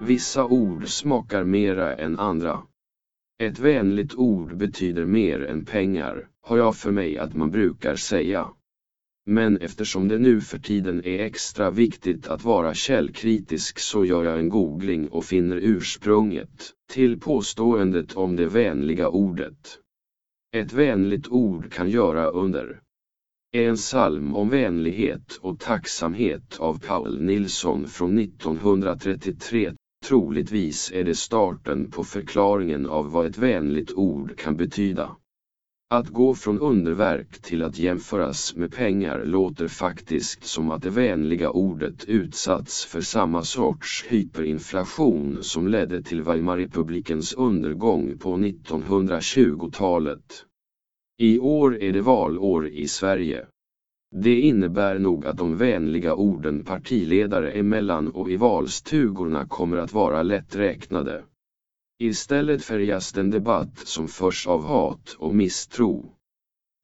Vissa ord smakar mera än andra. Ett vänligt ord betyder mer än pengar, har jag för mig att man brukar säga. Men eftersom det nu för tiden är extra viktigt att vara källkritisk så gör jag en googling och finner ursprunget till påståendet om det vänliga ordet. Ett vänligt ord kan göra under. En psalm om vänlighet och tacksamhet av Paul Nilsson från 1933. Troligtvis är det starten på förklaringen av vad ett vänligt ord kan betyda. Att gå från underverk till att jämföras med pengar låter faktiskt som att det vänliga ordet utsatts för samma sorts hyperinflation som ledde till Weimarrepublikens undergång på 1920-talet. I år är det valår i Sverige. Det innebär nog att de vänliga orden partiledare emellan och i valstugorna kommer att vara lätträknade. Istället färgas den debatt som förs av hat och misstro.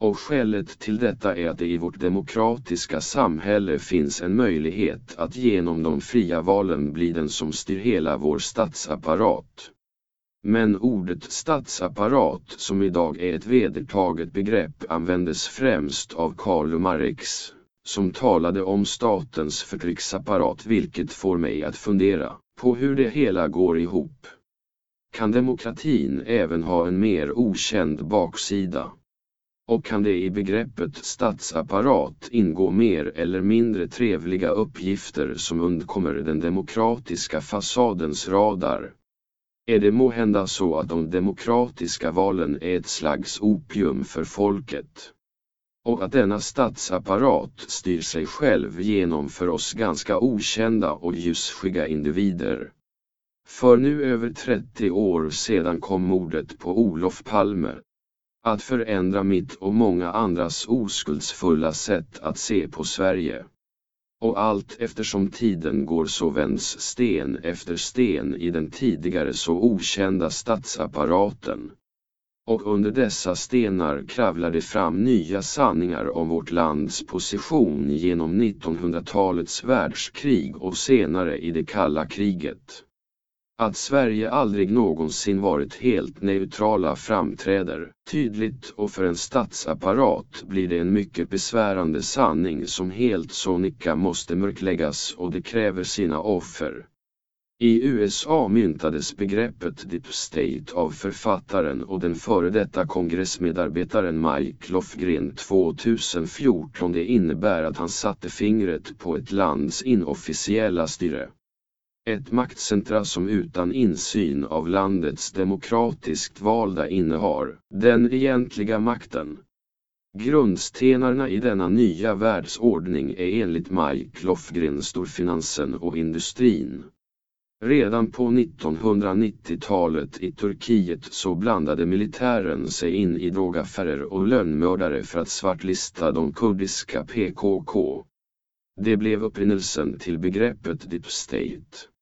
Och skälet till detta är att det i vårt demokratiska samhälle finns en möjlighet att genom de fria valen bli den som styr hela vår statsapparat. Men ordet statsapparat som idag är ett vedertaget begrepp användes främst av Karl Marx, som talade om statens förtrycksapparat vilket får mig att fundera på hur det hela går ihop. Kan demokratin även ha en mer okänd baksida? Och kan det i begreppet statsapparat ingå mer eller mindre trevliga uppgifter som undkommer den demokratiska fasadens radar? Är det måhända så att de demokratiska valen är ett slags opium för folket? Och att denna statsapparat styr sig själv genom för oss ganska okända och ljusskygga individer. För nu över 30 år sedan kom mordet på Olof Palme. Att förändra mitt och många andras oskuldsfulla sätt att se på Sverige. Och allt eftersom tiden går så vänds sten efter sten i den tidigare så okända statsapparaten. Och under dessa stenar kravlar det fram nya sanningar om vårt lands position genom 1900-talets världskrig och senare i det kalla kriget. Att Sverige aldrig någonsin varit helt neutrala framträder tydligt och för en statsapparat blir det en mycket besvärande sanning som helt sonika måste mörkläggas och det kräver sina offer. I USA myntades begreppet Deep State av författaren och den före detta kongressmedarbetaren Mike Lofgren 2014. Det innebär att han satte fingret på ett lands inofficiella styre. Ett maktcentra som utan insyn av landets demokratiskt valda innehar den egentliga makten. Grundstenarna i denna nya världsordning är enligt Mike Lofgren storfinansen och industrin. Redan på 1990-talet i Turkiet så blandade militären sig in i drogaffärer och lönnmördare för att svartlista de kurdiska PKK. Det blev upprinnelsen till begreppet Deep State.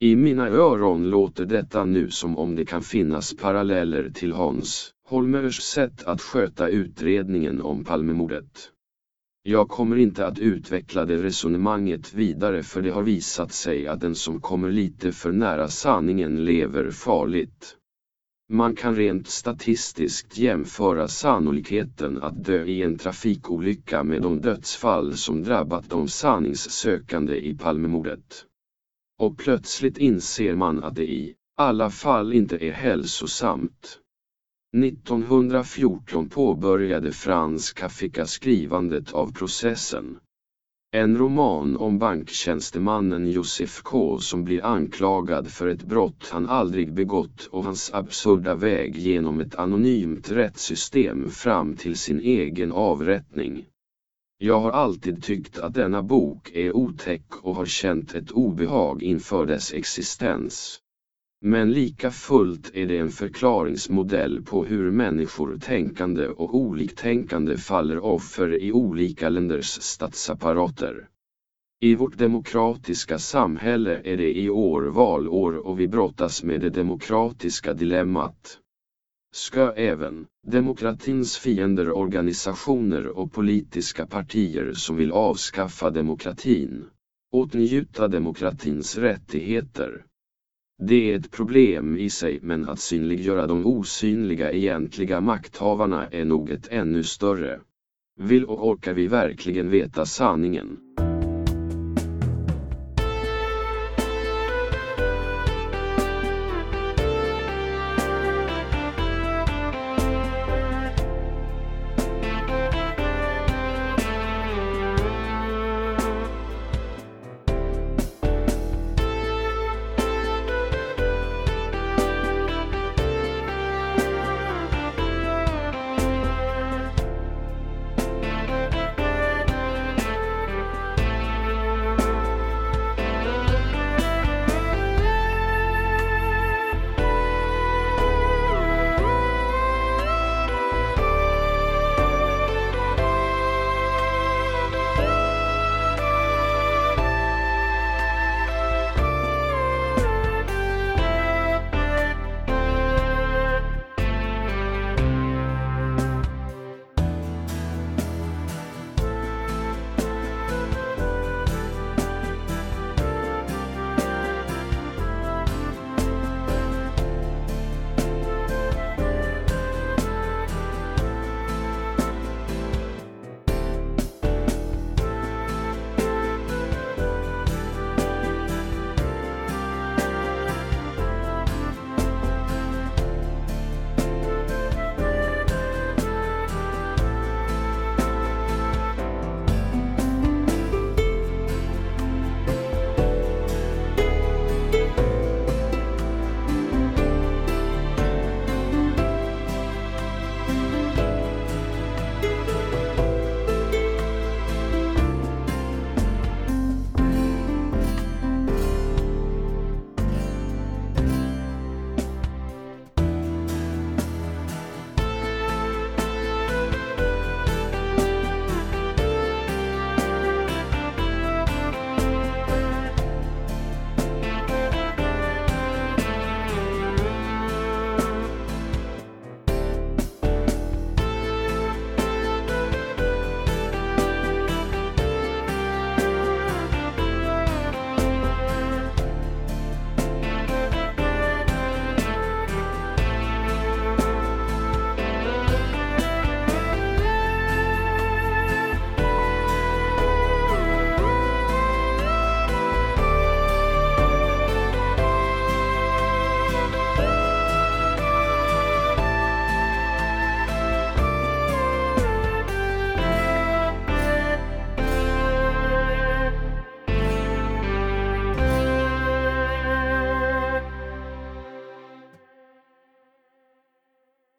I mina öron låter detta nu som om det kan finnas paralleller till Hans Holmers sätt att sköta utredningen om Palmemordet. Jag kommer inte att utveckla det resonemanget vidare för det har visat sig att den som kommer lite för nära sanningen lever farligt. Man kan rent statistiskt jämföra sannolikheten att dö i en trafikolycka med de dödsfall som drabbat de sanningssökande i Palmemordet. Och plötsligt inser man att det i alla fall inte är hälsosamt. 1914 påbörjade Frans Kafka skrivandet av processen. En roman om banktjänstemannen Josef K som blir anklagad för ett brott han aldrig begått och hans absurda väg genom ett anonymt rättssystem fram till sin egen avrättning. Jag har alltid tyckt att denna bok är otäck och har känt ett obehag inför dess existens. Men lika fullt är det en förklaringsmodell på hur människor tänkande och oliktänkande faller offer i olika länders statsapparater. I vårt demokratiska samhälle är det i år valår och vi brottas med det demokratiska dilemmat. Ska även demokratins fiender organisationer och politiska partier som vill avskaffa demokratin åtnjuta demokratins rättigheter? Det är ett problem i sig men att synliggöra de osynliga egentliga makthavarna är nog ett ännu större. Vill och orkar vi verkligen veta sanningen?